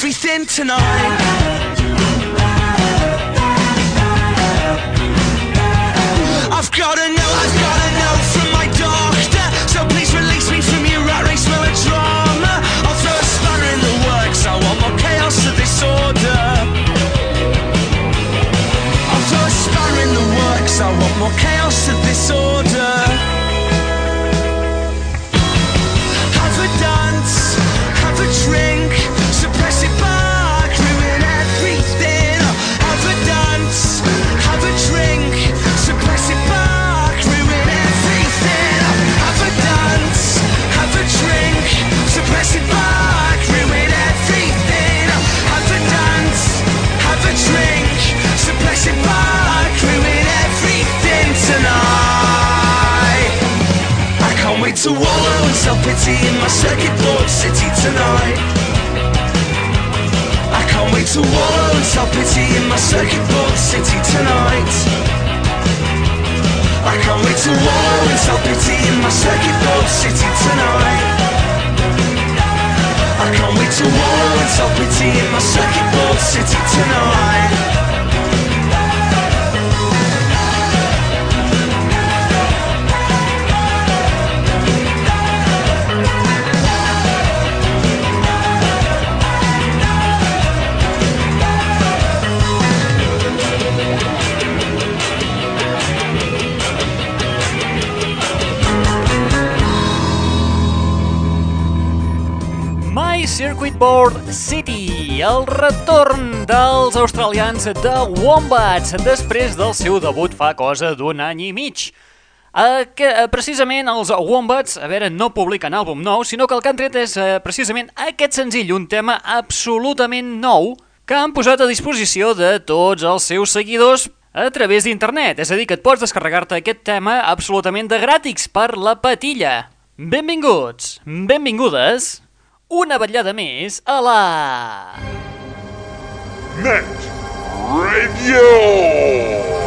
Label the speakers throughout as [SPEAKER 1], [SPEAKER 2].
[SPEAKER 1] Everything tonight. I've gotta know, I've self-pity in my circuit board city tonight. I can't wait to wallow in self-pity in my circuit board city tonight. I can't wait to wallow in self-pity in my circuit board city tonight. I can't wait to wallow in self-pity in my circuit board city tonight.
[SPEAKER 2] My Circuit Board City, el retorn dels australians de Wombats després del seu debut fa cosa d'un any i mig. Que, precisament els Wombats, a veure, no publiquen àlbum nou, sinó que el que han tret és precisament aquest senzill, un tema absolutament nou que han posat a disposició de tots els seus seguidors a través d'internet, és a dir, que et pots descarregar-te aquest tema absolutament de gràtics per la patilla. Benvinguts, benvingudes, una vetllada més a la...
[SPEAKER 3] Net Radio!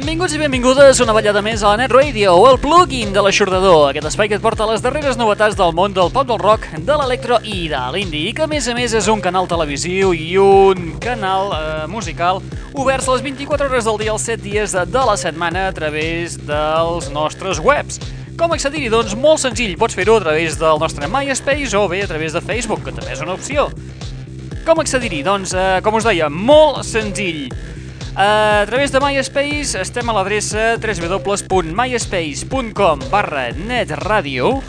[SPEAKER 2] Benvinguts i benvingudes una ballada més a la Net Radio, el plugin de l'aixordador, aquest espai que et porta les darreres novetats del món del pop del rock, de l'electro i de l'indie, i que a més a més és un canal televisiu i un canal eh, musical oberts les 24 hores del dia, els 7 dies de, de la setmana a través dels nostres webs. Com accedir-hi? Doncs molt senzill, pots fer-ho a través del nostre MySpace o bé a través de Facebook, que també és una opció. Com accedir-hi? Doncs, eh, com us deia, molt senzill. A través de MySpace estem a l'adreça www.myspace.com barra netradio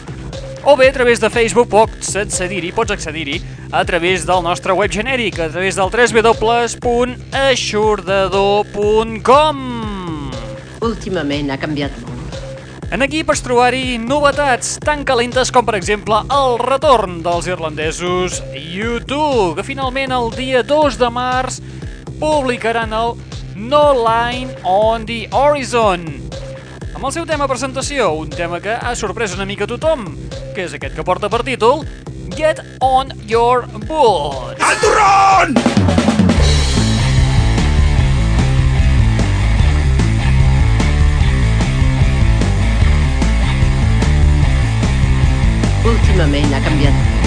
[SPEAKER 2] o bé a través de Facebook pots accedir-hi, pots accedir-hi a través del nostre web genèric, a través del www.aixordador.com
[SPEAKER 4] Últimament ha canviat molt.
[SPEAKER 2] En aquí pots trobar-hi novetats tan calentes com per exemple el retorn dels irlandesos YouTube, que finalment el dia 2 de març publicaran el No Line on the Horizon. Amb el seu tema presentació, un tema que ha sorprès una mica tothom, que és aquest que porta per títol Get on your boat.
[SPEAKER 3] Al turrón!
[SPEAKER 4] Últimament ha canviat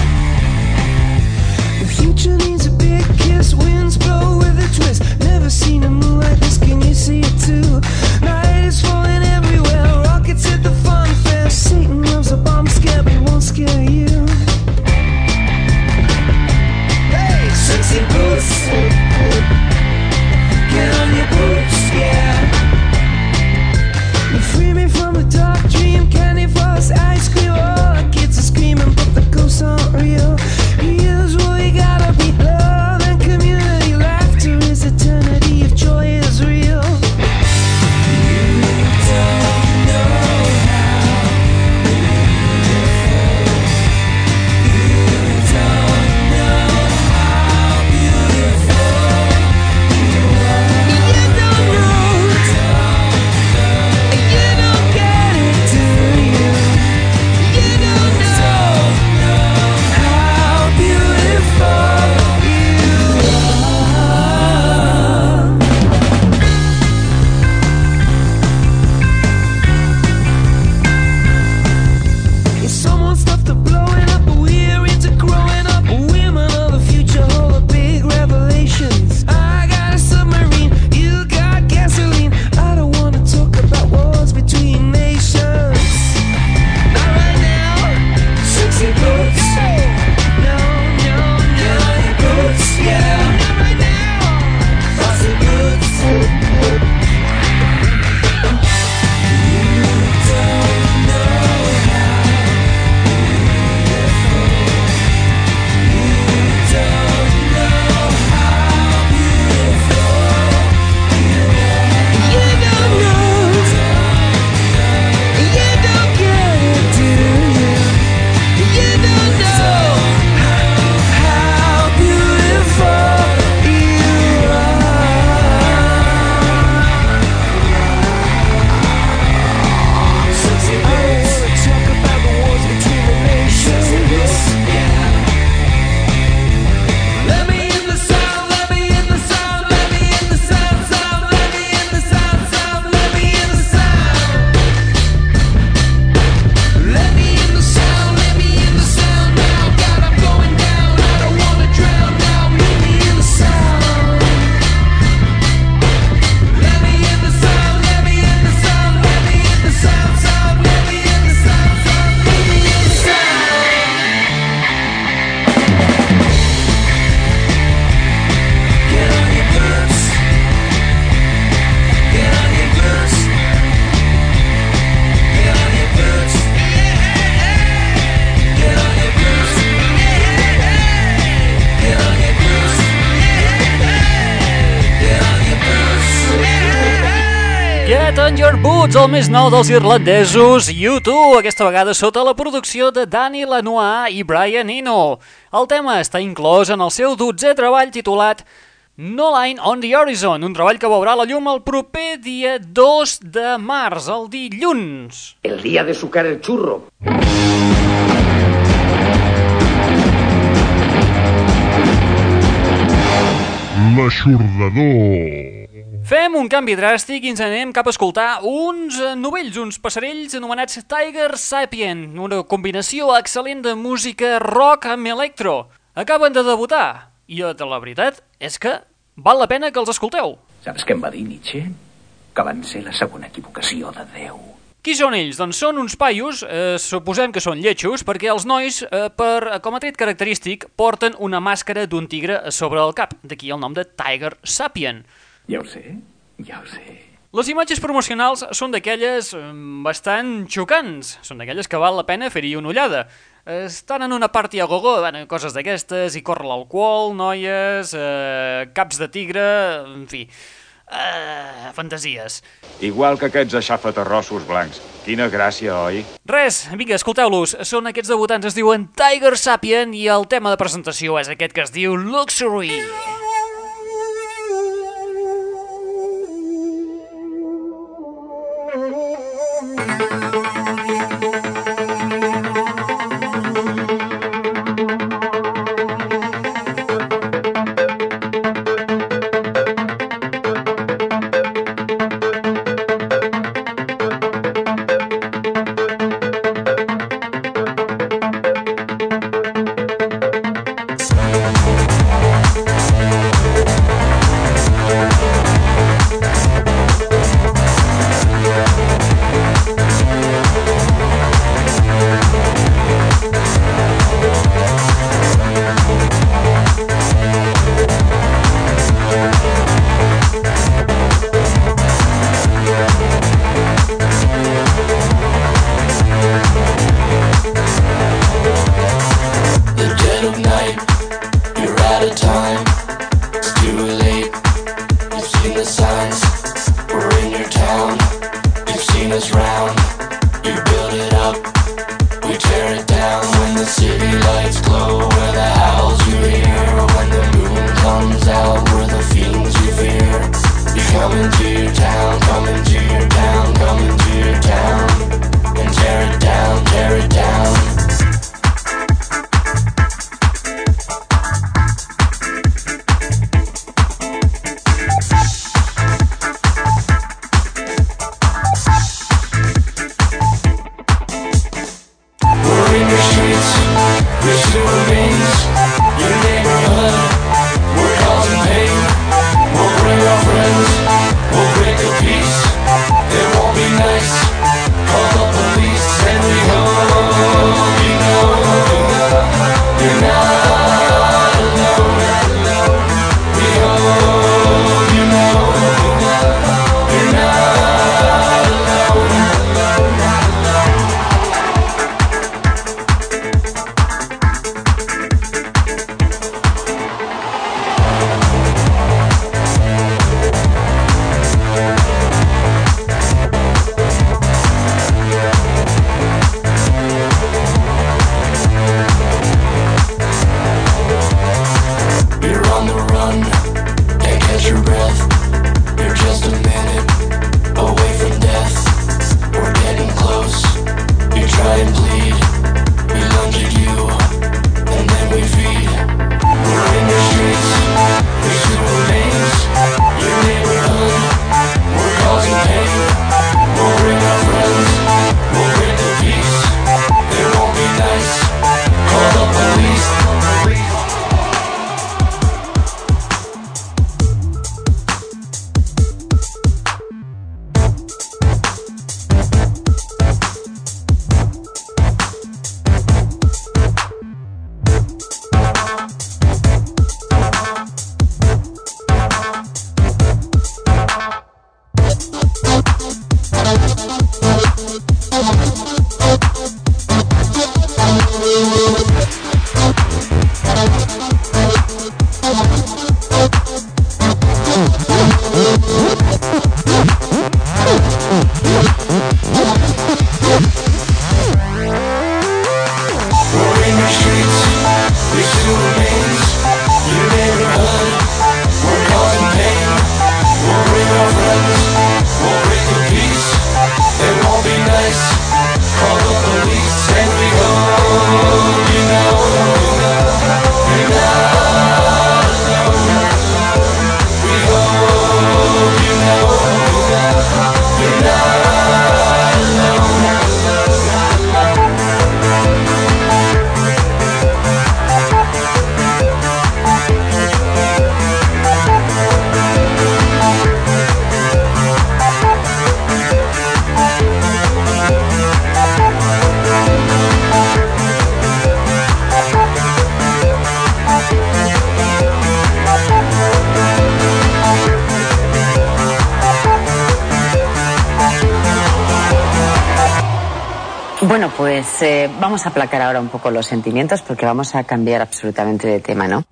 [SPEAKER 5] boots, get on your boots, yeah. Boots,
[SPEAKER 2] el més nou dels irlandesos, U2, aquesta vegada sota la producció de Danny Lanois i Brian Eno. El tema està inclòs en el seu dotzè treball titulat No Line on the Horizon, un treball que veurà la llum el proper dia 2 de març, el dilluns.
[SPEAKER 6] El día de sucar el churro.
[SPEAKER 3] L'aixordador.
[SPEAKER 2] Fem un canvi dràstic i ens anem cap a escoltar uns eh, novells, uns passarells anomenats Tiger Sapien, una combinació excel·lent de música rock amb electro. Acaben de debutar i eh, la veritat és que val la pena que els escolteu.
[SPEAKER 6] Saps què em va dir Nietzsche? Que van ser la segona equivocació de Déu.
[SPEAKER 2] Qui són ells? Doncs són uns paios, eh, suposem que són lletjos, perquè els nois, eh, per, com a tret característic, porten una màscara d'un tigre sobre el cap. D'aquí el nom de Tiger Sapien.
[SPEAKER 6] Ja ho sé, ja ho sé.
[SPEAKER 2] Les imatges promocionals són d'aquelles bastant xocants, són d'aquelles que val la pena fer-hi una ullada. Estan en una party a gogo, bueno, coses d'aquestes, hi corre l'alcohol, noies, eh, caps de tigre, en fi, eh, fantasies.
[SPEAKER 7] Igual que aquests aixafaterrossos blancs. Quina gràcia, oi?
[SPEAKER 2] Res, vinga, escolteu-los, són aquests debutants, es diuen Tiger Sapien i el tema de presentació és aquest que es diu Luxury.
[SPEAKER 1] Música Bueno, pues eh, vamos a aplacar ahora un poco los sentimientos porque vamos a cambiar absolutamente de tema, ¿no?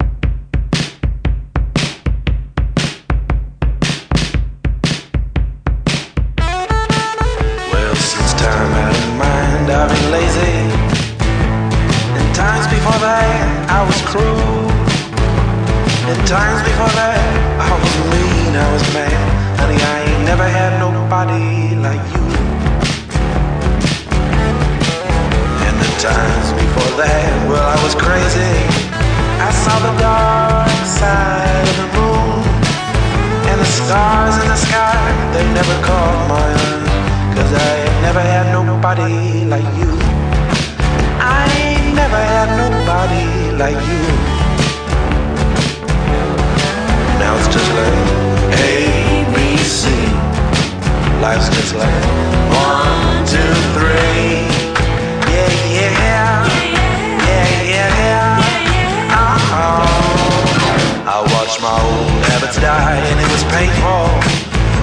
[SPEAKER 8] My old habits die and it was painful.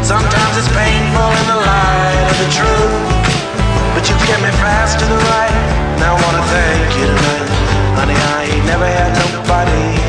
[SPEAKER 8] Sometimes it's painful in the light of the truth. But you get me fast to the right. And I wanna thank you tonight. Honey, I ain't never had nobody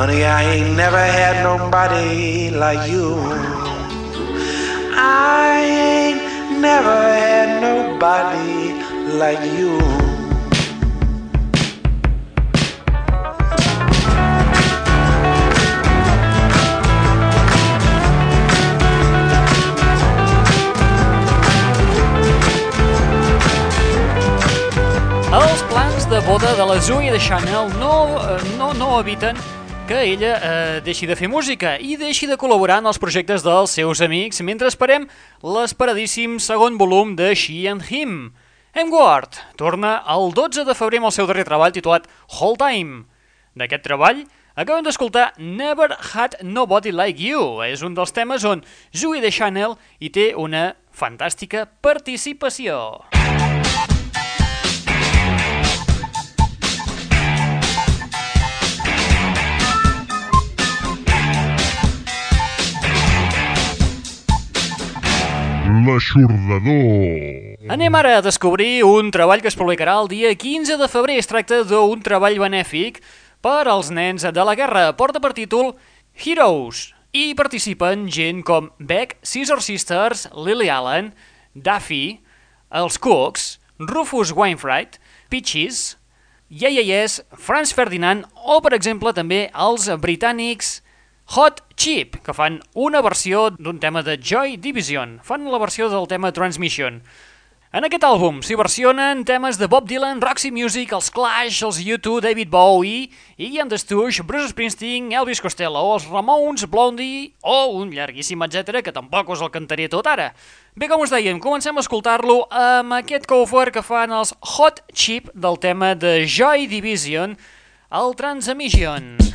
[SPEAKER 8] Honey, I ain't never had nobody like you. I ain't never had nobody like you. Els plans de boda de la
[SPEAKER 2] Zoe de Chanel no, eh, no, no eviten que ella eh, deixi de fer música i deixi de col·laborar en els projectes dels seus amics mentre esperem l'esperadíssim segon volum de She and Him. M. Ward torna el 12 de febrer amb el seu darrer treball titulat Whole Time. D'aquest treball acabem d'escoltar Never Had Nobody Like You. És un dels temes on Zoe de Chanel hi té una fantàstica participació.
[SPEAKER 3] L'aixordador.
[SPEAKER 2] Anem ara a descobrir un treball que es publicarà el dia 15 de febrer. Es tracta d'un treball benèfic per als nens de la guerra. Porta per títol Heroes i participen gent com Beck, Scissor Sisters, Lily Allen, Duffy, els Cooks, Rufus Wainwright, Peaches, Yeah Yeah Yes, Franz Ferdinand o, per exemple, també els britànics Hot Chip, que fan una versió d'un tema de Joy Division. Fan la versió del tema Transmission. En aquest àlbum s'hi versionen temes de Bob Dylan, Roxy Music, els Clash, els U2, David Bowie, the Stooges, Bruce Springsteen, Elvis Costello, els Ramones, Blondie o un llarguíssim etc que tampoc us el cantaré tot ara. Bé, com us dèiem, comencem a escoltar-lo amb aquest cover que fan els Hot Chip del tema de Joy Division, el Transmission.
[SPEAKER 9] Listen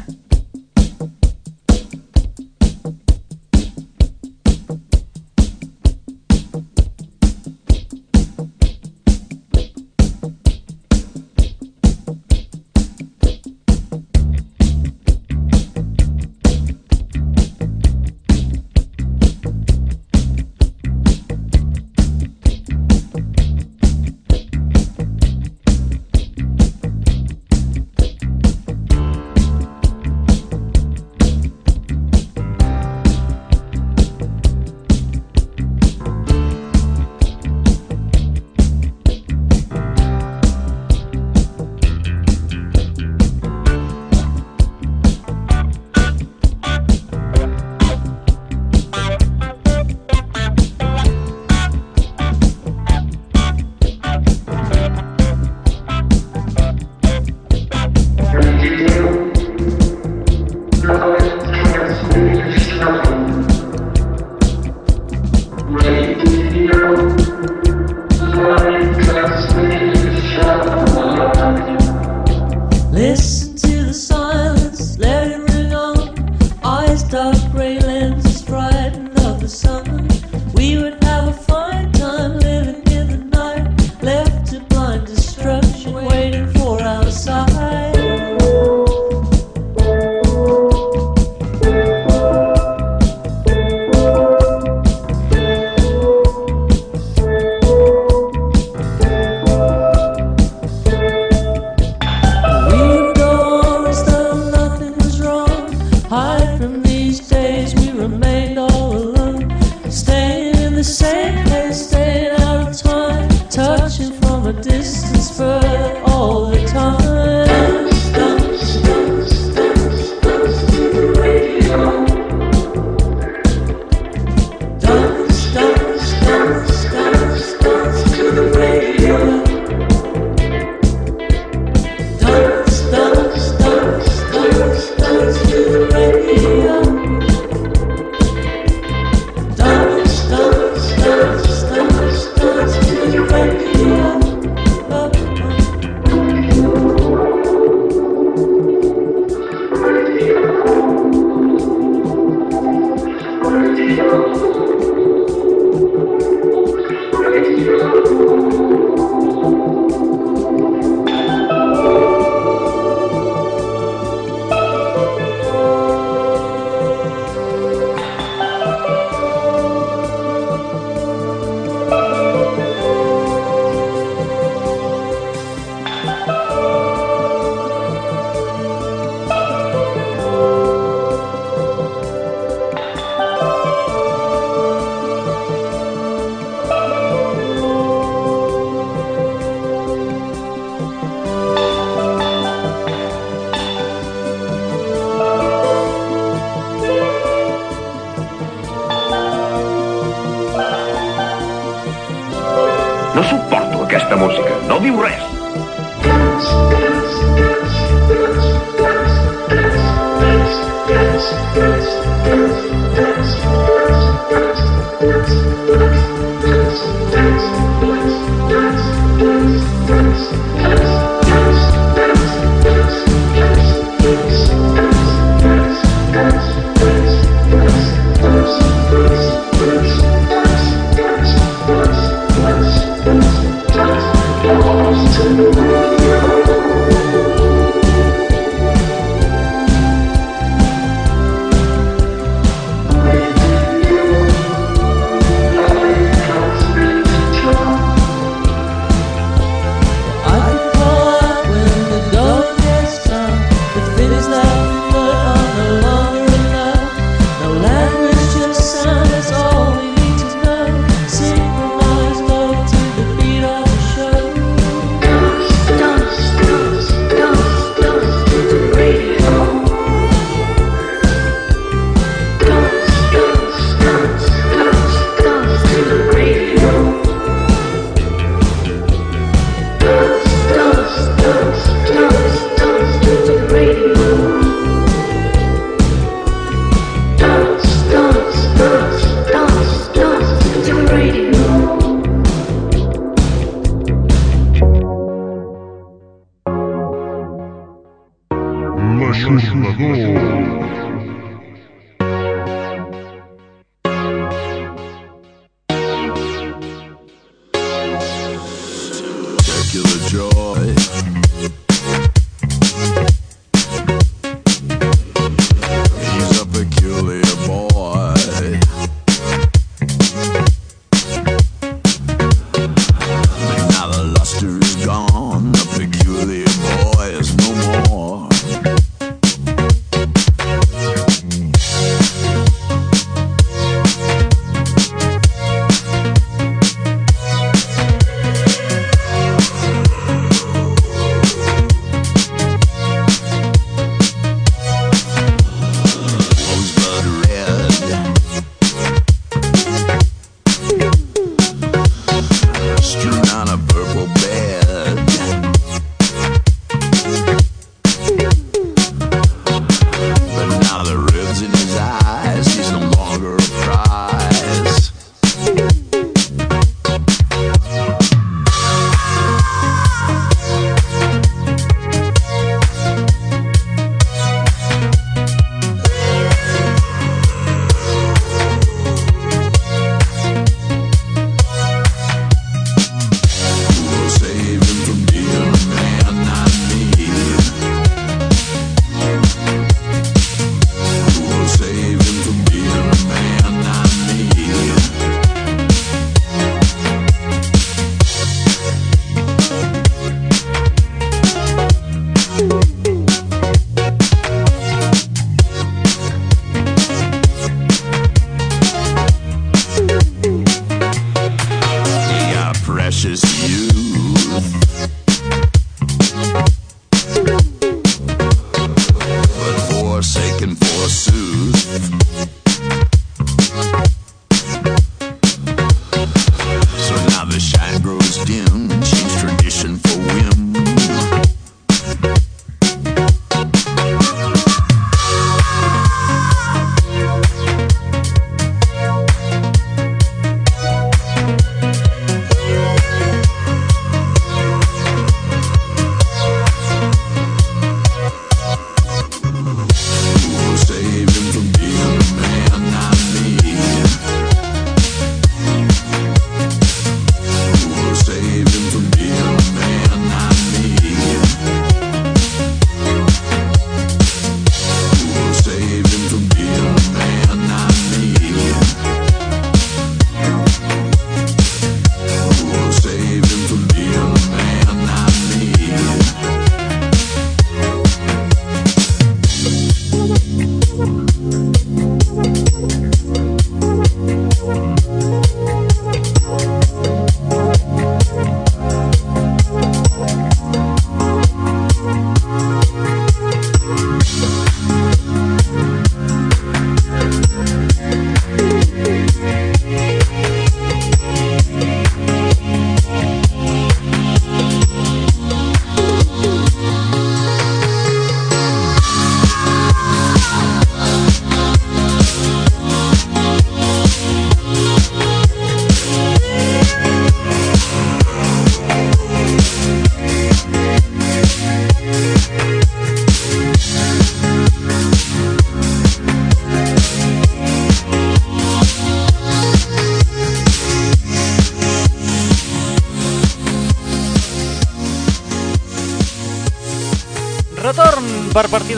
[SPEAKER 2] Google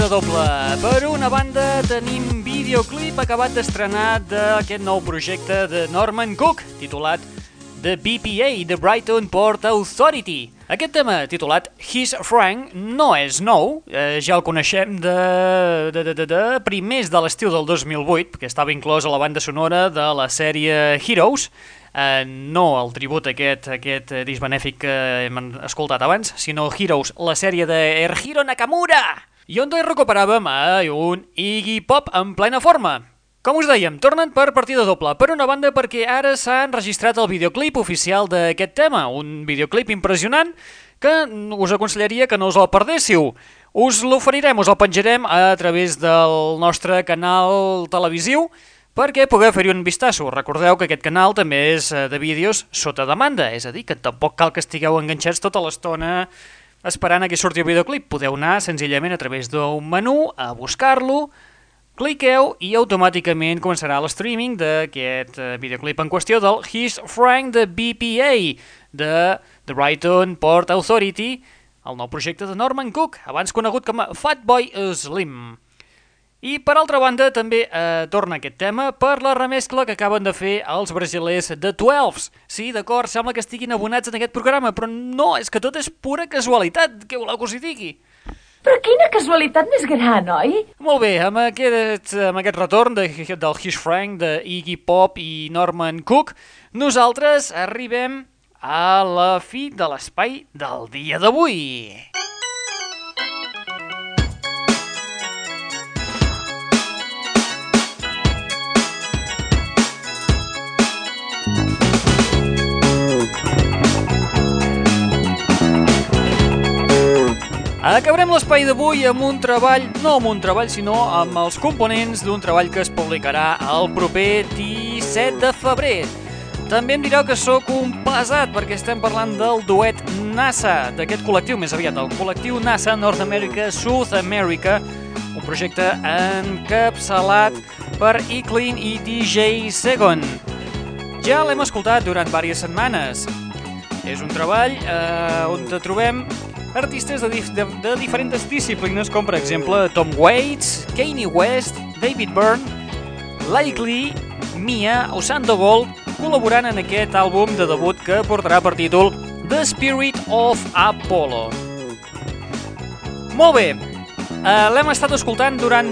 [SPEAKER 2] doble. Per una banda tenim videoclip acabat d'estrenar d'aquest nou projecte de Norman Cook, titulat The BPA, The Brighton Port Authority. Aquest tema, titulat His Frank, no és nou, eh, ja el coneixem de, de, de, de, de primers de l'estiu del 2008, perquè estava inclòs a la banda sonora de la sèrie Heroes, eh, no el tribut aquest, aquest disc benèfic que hem escoltat abans, sinó Heroes, la sèrie de Erhiro Nakamura, i on recuperàvem a un Iggy Pop en plena forma. Com us dèiem, tornen per partida doble. Per una banda perquè ara s'ha enregistrat el videoclip oficial d'aquest tema, un videoclip impressionant que us aconsellaria que no us el perdéssiu. Us l'oferirem, us el penjarem a través del nostre canal televisiu perquè pugueu fer-hi un vistasso. Recordeu que aquest canal també és eh, de vídeos sota demanda, és a dir, que tampoc cal que estigueu enganxats tota l'estona esperant a que surti el videoclip. Podeu anar senzillament a través d'un menú a buscar-lo, cliqueu i automàticament començarà el streaming d'aquest eh, videoclip en qüestió del His Frank de BPA, de The Brighton Port Authority, el nou projecte de Norman Cook, abans conegut com a Fatboy Slim. I per altra banda també eh, torna aquest tema per la remescla que acaben de fer els brasilers de 12s. Sí, d'acord, sembla que estiguin abonats en aquest programa, però no, és que tot és pura casualitat, què voleu que us hi digui?
[SPEAKER 10] Però quina casualitat més gran, oi?
[SPEAKER 2] Molt bé, amb aquest, amb aquest retorn de, del Hish Frank, de Iggy Pop i Norman Cook, nosaltres arribem a la fi de l'espai del dia d'avui. Acabarem l'espai d'avui amb un treball, no amb un treball, sinó amb els components d'un treball que es publicarà el proper 17 de febrer. També em direu que sóc un pesat perquè estem parlant del duet NASA, d'aquest col·lectiu, més aviat, el col·lectiu NASA North America South America, un projecte encapçalat per Eclean i DJ Segon. Ja l'hem escoltat durant diverses setmanes. És un treball eh, on trobem artistes de, dif de, de diferents disciplines, com per exemple Tom Waits, Kanye West, David Byrne, Likely, Mia o Sandoval, col·laborant en aquest àlbum de debut que portarà per títol The Spirit of Apollo. Molt bé, uh, l'hem estat escoltant durant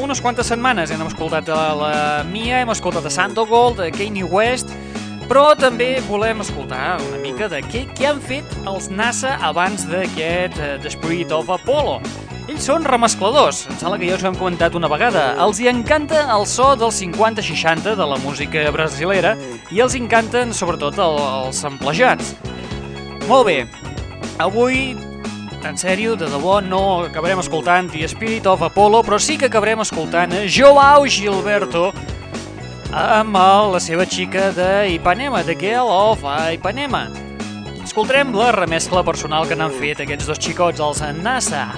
[SPEAKER 2] unes quantes setmanes. Hem escoltat a la Mia, hem escoltat a Sandoval, de Kanye West, però també volem escoltar una mica de què, què han fet els NASA abans d'aquest uh, The Spirit of Apollo. Ells són remescladors, em sembla que ja us ho hem comentat una vegada. Els hi encanta el so dels 50-60 de la música brasilera i els encanten sobretot el, els samplejats. Molt bé, avui, en sèrio, de debò, no acabarem escoltant The Spirit of Apollo, però sí que acabarem escoltant Joao Gilberto amb la seva xica d'Ipanema, The Girl of Ipanema. Escoltarem la remescla personal que n'han fet aquests dos xicots, els NASA.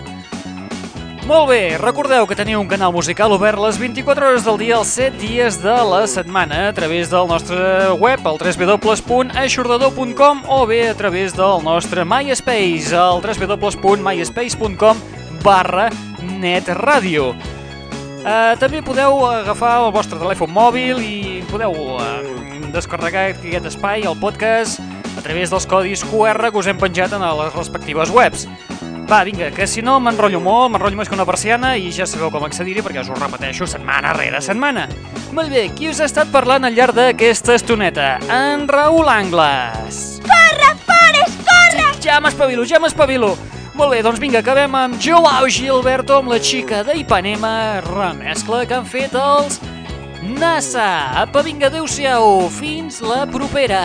[SPEAKER 2] Molt bé, recordeu que teniu un canal musical obert les 24 hores del dia, els 7 dies de la setmana, a través del nostre web, el www.aixordador.com o bé a través del nostre MySpace, el www.myspace.com barra netradio. Uh, també podeu agafar el vostre telèfon mòbil i podeu uh, descarregar aquest espai, el podcast, a través dels codis QR que us hem penjat en les respectives webs. Va, vinga, que si no m'enrotllo molt, m'enrotllo més que una persiana i ja sabeu com accedir-hi perquè us ho repeteixo setmana rere setmana. Molt bé, qui us ha estat parlant al llarg d'aquesta estoneta? En Raül Angles.
[SPEAKER 10] Corre, Forest, corre!
[SPEAKER 2] Ja m'espavilo, ja m'espavilo. Molt bé, doncs vinga, acabem amb Joao Gilberto amb la xica d'Ipanema, remescla que han fet els NASA. Apa, vinga, adeu-siau, fins la propera.